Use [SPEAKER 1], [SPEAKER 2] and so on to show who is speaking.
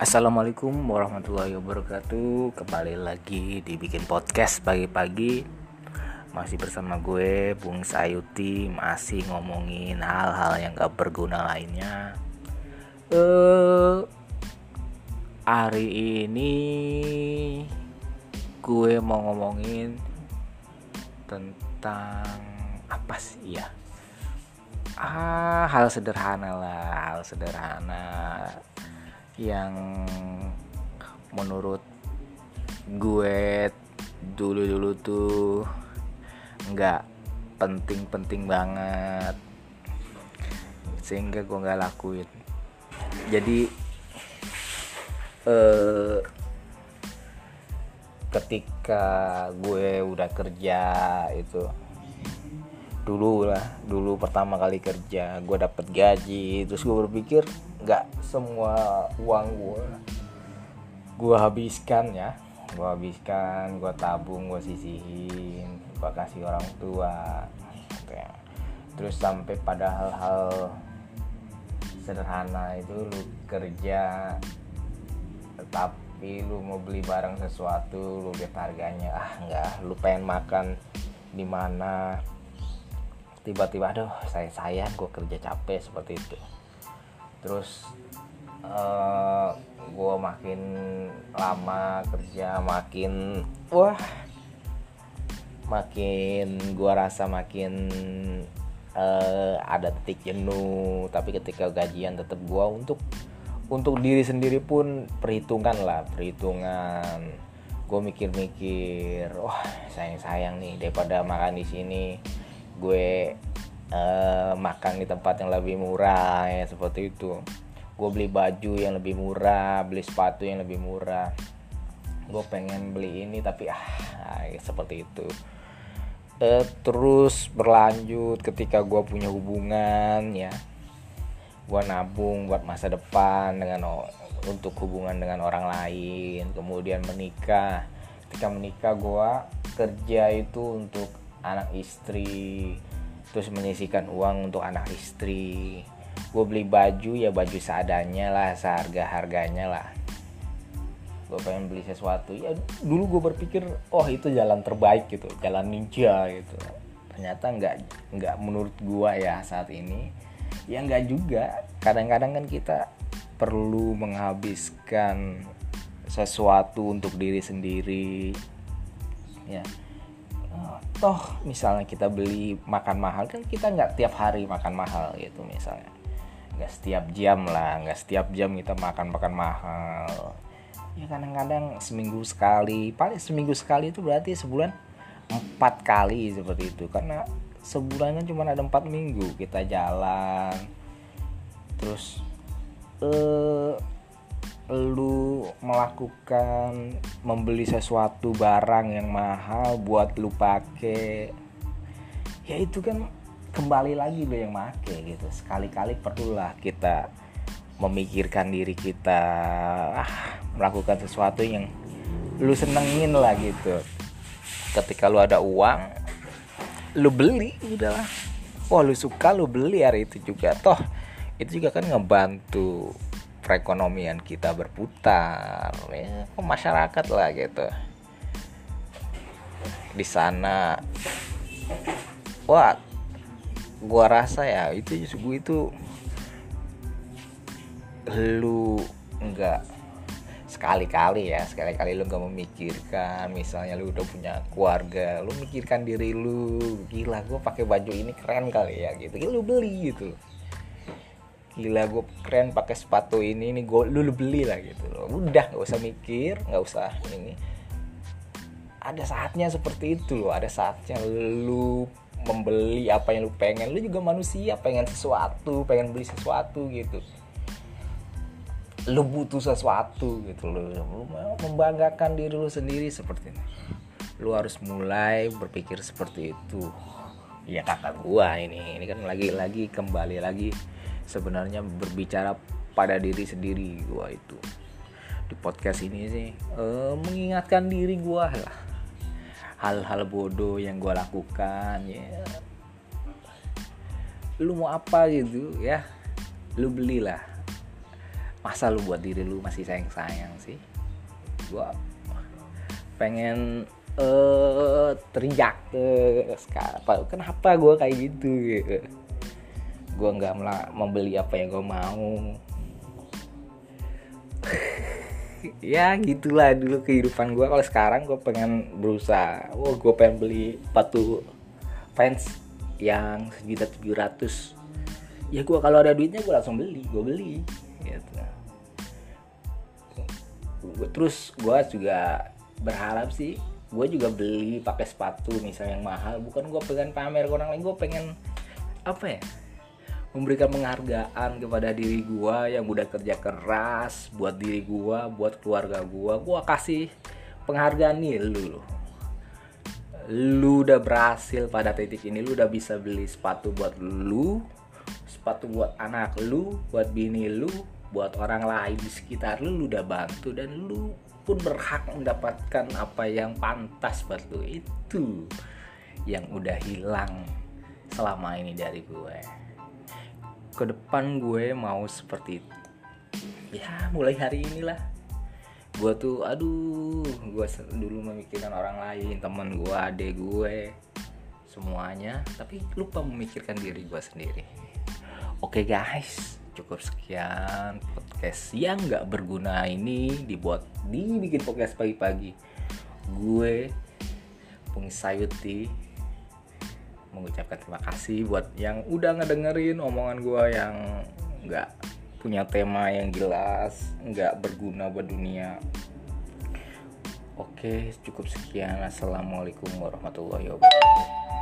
[SPEAKER 1] Assalamualaikum warahmatullahi wabarakatuh. Kembali lagi dibikin podcast pagi-pagi. Masih bersama gue Bung Sayuti Masih ngomongin hal-hal yang gak berguna lainnya. Uh, Hari ini Gue mau ngomongin Tentang Apa sih ya? Ah hal sederhana lah hal sederhana yang menurut gue dulu-dulu tuh nggak penting-penting banget. Sehingga gue nggak lakuin. Jadi eh, ketika gue udah kerja itu dulu lah dulu pertama kali kerja gue dapet gaji terus gue berpikir nggak semua uang gue gue habiskan ya gue habiskan gue tabung gue sisihin gue kasih orang tua gitu ya. terus sampai pada hal-hal sederhana itu lu kerja tapi lu mau beli barang sesuatu lu lihat harganya ah nggak lu pengen makan di mana tiba-tiba aduh saya sayang gue kerja capek seperti itu. Terus uh, eh, gue makin lama kerja makin wah makin gue rasa makin uh, ada titik jenuh. Tapi ketika gajian tetap gue untuk untuk diri sendiri pun perhitungan lah perhitungan. Gue mikir-mikir wah sayang sayang nih daripada makan di sini gue uh, makan di tempat yang lebih murah ya seperti itu. Gue beli baju yang lebih murah beli sepatu yang lebih murah. Gue pengen beli ini tapi ah seperti itu. Uh, terus berlanjut ketika gue punya hubungan ya. Gue nabung buat masa depan dengan untuk hubungan dengan orang lain kemudian menikah. Ketika menikah gue kerja itu untuk anak istri terus menyisikan uang untuk anak istri. Gue beli baju ya baju seadanya lah seharga harganya lah. Gue pengen beli sesuatu. Ya dulu gue berpikir oh itu jalan terbaik gitu jalan ninja gitu. Ternyata nggak nggak menurut gue ya saat ini. Ya nggak juga. Kadang-kadang kan kita perlu menghabiskan sesuatu untuk diri sendiri. Ya toh misalnya kita beli makan mahal kan kita nggak tiap hari makan mahal gitu misalnya. Nggak setiap jam lah nggak setiap jam kita makan makan mahal. Ya kadang-kadang seminggu sekali paling seminggu sekali itu berarti sebulan empat kali seperti itu. Karena sebulannya cuma ada empat minggu kita jalan. Terus eh lu melakukan membeli sesuatu barang yang mahal buat lu pake ya itu kan kembali lagi lu yang make gitu. Sekali-kali perlulah kita memikirkan diri kita ah, melakukan sesuatu yang lu senengin lah gitu. Ketika lu ada uang lu beli udahlah. Wah lu suka lu beli hari itu juga. Toh itu juga kan ngebantu perekonomian kita berputar ya masyarakat lah gitu. Di sana wah gua rasa ya itu gue itu lu enggak sekali-kali ya sekali-kali lu nggak memikirkan misalnya lu udah punya keluarga lu mikirkan diri lu gila gue pakai baju ini keren kali ya gitu. Lu beli gitu gila gue keren pakai sepatu ini ini gue lu, beli lah gitu loh. Udah nggak usah mikir nggak usah ini. Ada saatnya seperti itu loh. Ada saatnya lu membeli apa yang lu pengen. Lu juga manusia pengen sesuatu pengen beli sesuatu gitu. Lu butuh sesuatu gitu lu, lu membanggakan diri lu sendiri seperti ini. Lu harus mulai berpikir seperti itu. Ya kakak gua ini ini kan lagi lagi kembali lagi sebenarnya berbicara pada diri sendiri gua itu. Di podcast ini sih uh, mengingatkan diri gua lah. Hal-hal bodoh yang gua lakukan ya. Lu mau apa gitu ya? Lu belilah. Masa lu buat diri lu masih sayang sayang sih? Gue pengen eh uh, teriak uh, kenapa gue kayak gitu gue nggak membeli apa yang gue mau. Ya gitulah dulu kehidupan gue kalau sekarang gue pengen berusaha. Oh gue pengen beli sepatu fans yang sejuta tujuh ratus. Ya gue kalau ada duitnya gue langsung beli gue beli gitu. Terus gue juga berharap sih gue juga beli pakai sepatu misalnya yang mahal. Bukan gue pengen pamer ke orang lain gue pengen apa ya memberikan penghargaan kepada diri gue yang udah kerja keras buat diri gue buat keluarga gue gue kasih penghargaan nih lu lu udah berhasil pada titik ini lu udah bisa beli sepatu buat lu sepatu buat anak lu buat bini lu buat orang lain di sekitar lu lu udah bantu dan lu pun berhak mendapatkan apa yang pantas buat lu. Itu yang udah hilang selama ini dari gue ke depan gue mau seperti itu. Ya mulai hari inilah. Gue tuh aduh gue dulu memikirkan orang lain teman gue adek gue semuanya. Tapi lupa memikirkan diri gue sendiri. Oke guys cukup sekian podcast yang nggak berguna ini dibuat dibikin podcast pagi-pagi. Gue Sayuti mengucapkan terima kasih buat yang udah ngedengerin omongan gue yang nggak punya tema yang jelas nggak berguna buat dunia. Oke cukup sekian. Assalamualaikum warahmatullahi wabarakatuh